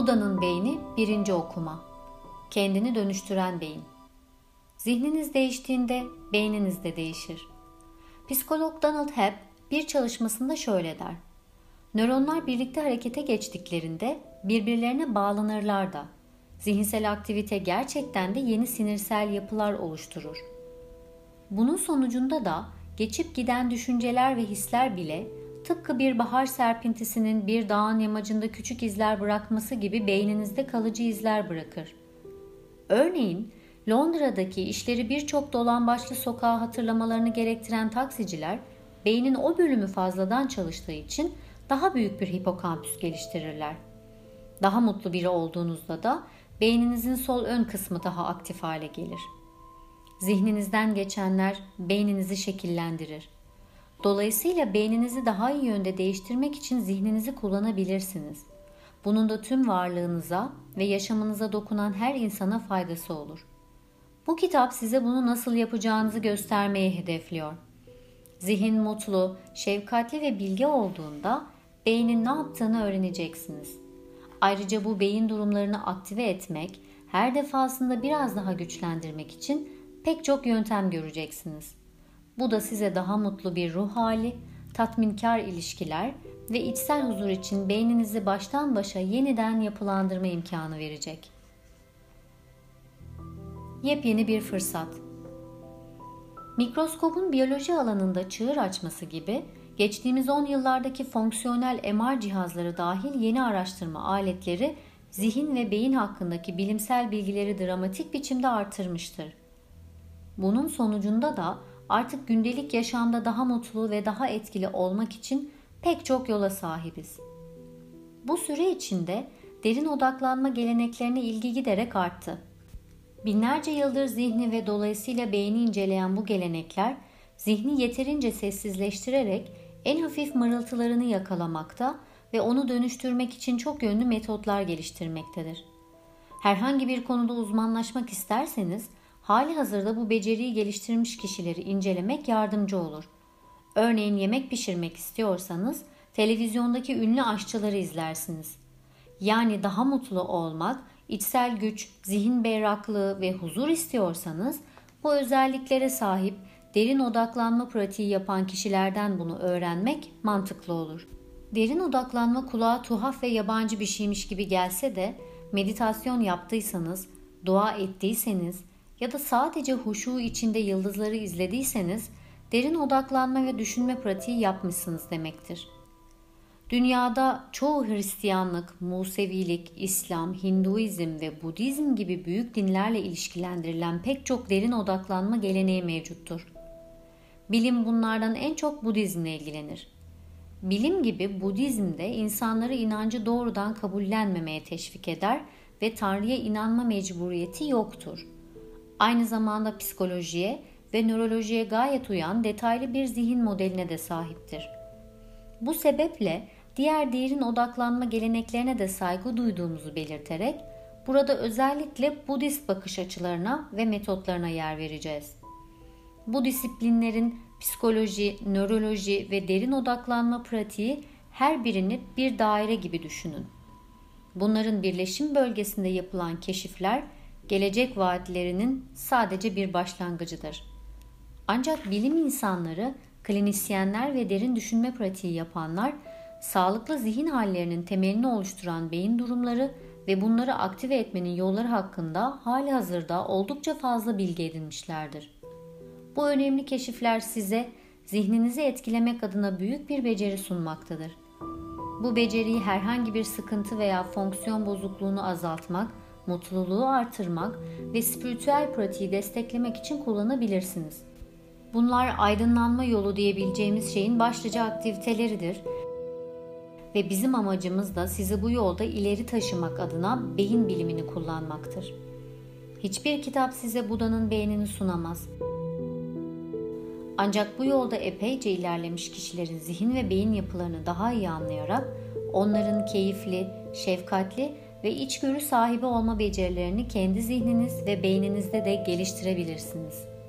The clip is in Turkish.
Buda'nın beyni birinci okuma. Kendini dönüştüren beyin. Zihniniz değiştiğinde beyniniz de değişir. Psikolog Donald Hebb bir çalışmasında şöyle der. Nöronlar birlikte harekete geçtiklerinde birbirlerine bağlanırlar da zihinsel aktivite gerçekten de yeni sinirsel yapılar oluşturur. Bunun sonucunda da geçip giden düşünceler ve hisler bile tıpkı bir bahar serpintisinin bir dağın yamacında küçük izler bırakması gibi beyninizde kalıcı izler bırakır. Örneğin Londra'daki işleri birçok dolan başlı sokağı hatırlamalarını gerektiren taksiciler beynin o bölümü fazladan çalıştığı için daha büyük bir hipokampüs geliştirirler. Daha mutlu biri olduğunuzda da beyninizin sol ön kısmı daha aktif hale gelir. Zihninizden geçenler beyninizi şekillendirir. Dolayısıyla beyninizi daha iyi yönde değiştirmek için zihninizi kullanabilirsiniz. Bunun da tüm varlığınıza ve yaşamınıza dokunan her insana faydası olur. Bu kitap size bunu nasıl yapacağınızı göstermeye hedefliyor. Zihin mutlu, şefkatli ve bilge olduğunda beynin ne yaptığını öğreneceksiniz. Ayrıca bu beyin durumlarını aktive etmek, her defasında biraz daha güçlendirmek için pek çok yöntem göreceksiniz. Bu da size daha mutlu bir ruh hali, tatminkar ilişkiler ve içsel huzur için beyninizi baştan başa yeniden yapılandırma imkanı verecek. Yepyeni bir fırsat. Mikroskopun biyoloji alanında çığır açması gibi geçtiğimiz 10 yıllardaki fonksiyonel MR cihazları dahil yeni araştırma aletleri zihin ve beyin hakkındaki bilimsel bilgileri dramatik biçimde artırmıştır. Bunun sonucunda da artık gündelik yaşamda daha mutlu ve daha etkili olmak için pek çok yola sahibiz. Bu süre içinde derin odaklanma geleneklerine ilgi giderek arttı. Binlerce yıldır zihni ve dolayısıyla beyni inceleyen bu gelenekler zihni yeterince sessizleştirerek en hafif mırıltılarını yakalamakta ve onu dönüştürmek için çok yönlü metotlar geliştirmektedir. Herhangi bir konuda uzmanlaşmak isterseniz hali hazırda bu beceriyi geliştirmiş kişileri incelemek yardımcı olur. Örneğin yemek pişirmek istiyorsanız televizyondaki ünlü aşçıları izlersiniz. Yani daha mutlu olmak, içsel güç, zihin berraklığı ve huzur istiyorsanız bu özelliklere sahip derin odaklanma pratiği yapan kişilerden bunu öğrenmek mantıklı olur. Derin odaklanma kulağa tuhaf ve yabancı bir şeymiş gibi gelse de meditasyon yaptıysanız, dua ettiyseniz ya da sadece huşu içinde yıldızları izlediyseniz derin odaklanma ve düşünme pratiği yapmışsınız demektir. Dünyada çoğu Hristiyanlık, Musevilik, İslam, Hinduizm ve Budizm gibi büyük dinlerle ilişkilendirilen pek çok derin odaklanma geleneği mevcuttur. Bilim bunlardan en çok Budizmle ilgilenir. Bilim gibi Budizm de insanları inancı doğrudan kabullenmemeye teşvik eder ve Tanrı'ya inanma mecburiyeti yoktur. Aynı zamanda psikolojiye ve nörolojiye gayet uyan detaylı bir zihin modeline de sahiptir. Bu sebeple diğer derin odaklanma geleneklerine de saygı duyduğumuzu belirterek burada özellikle Budist bakış açılarına ve metotlarına yer vereceğiz. Bu disiplinlerin psikoloji, nöroloji ve derin odaklanma pratiği her birini bir daire gibi düşünün. Bunların birleşim bölgesinde yapılan keşifler gelecek vaatlerinin sadece bir başlangıcıdır. Ancak bilim insanları, klinisyenler ve derin düşünme pratiği yapanlar sağlıklı zihin hallerinin temelini oluşturan beyin durumları ve bunları aktive etmenin yolları hakkında hali hazırda oldukça fazla bilgi edinmişlerdir. Bu önemli keşifler size zihninizi etkilemek adına büyük bir beceri sunmaktadır. Bu beceriyi herhangi bir sıkıntı veya fonksiyon bozukluğunu azaltmak, mutluluğu artırmak ve spiritüel pratiği desteklemek için kullanabilirsiniz. Bunlar aydınlanma yolu diyebileceğimiz şeyin başlıca aktiviteleridir ve bizim amacımız da sizi bu yolda ileri taşımak adına beyin bilimini kullanmaktır. Hiçbir kitap size Buda'nın beynini sunamaz. Ancak bu yolda epeyce ilerlemiş kişilerin zihin ve beyin yapılarını daha iyi anlayarak onların keyifli, şefkatli ve içgörü sahibi olma becerilerini kendi zihniniz ve beyninizde de geliştirebilirsiniz.''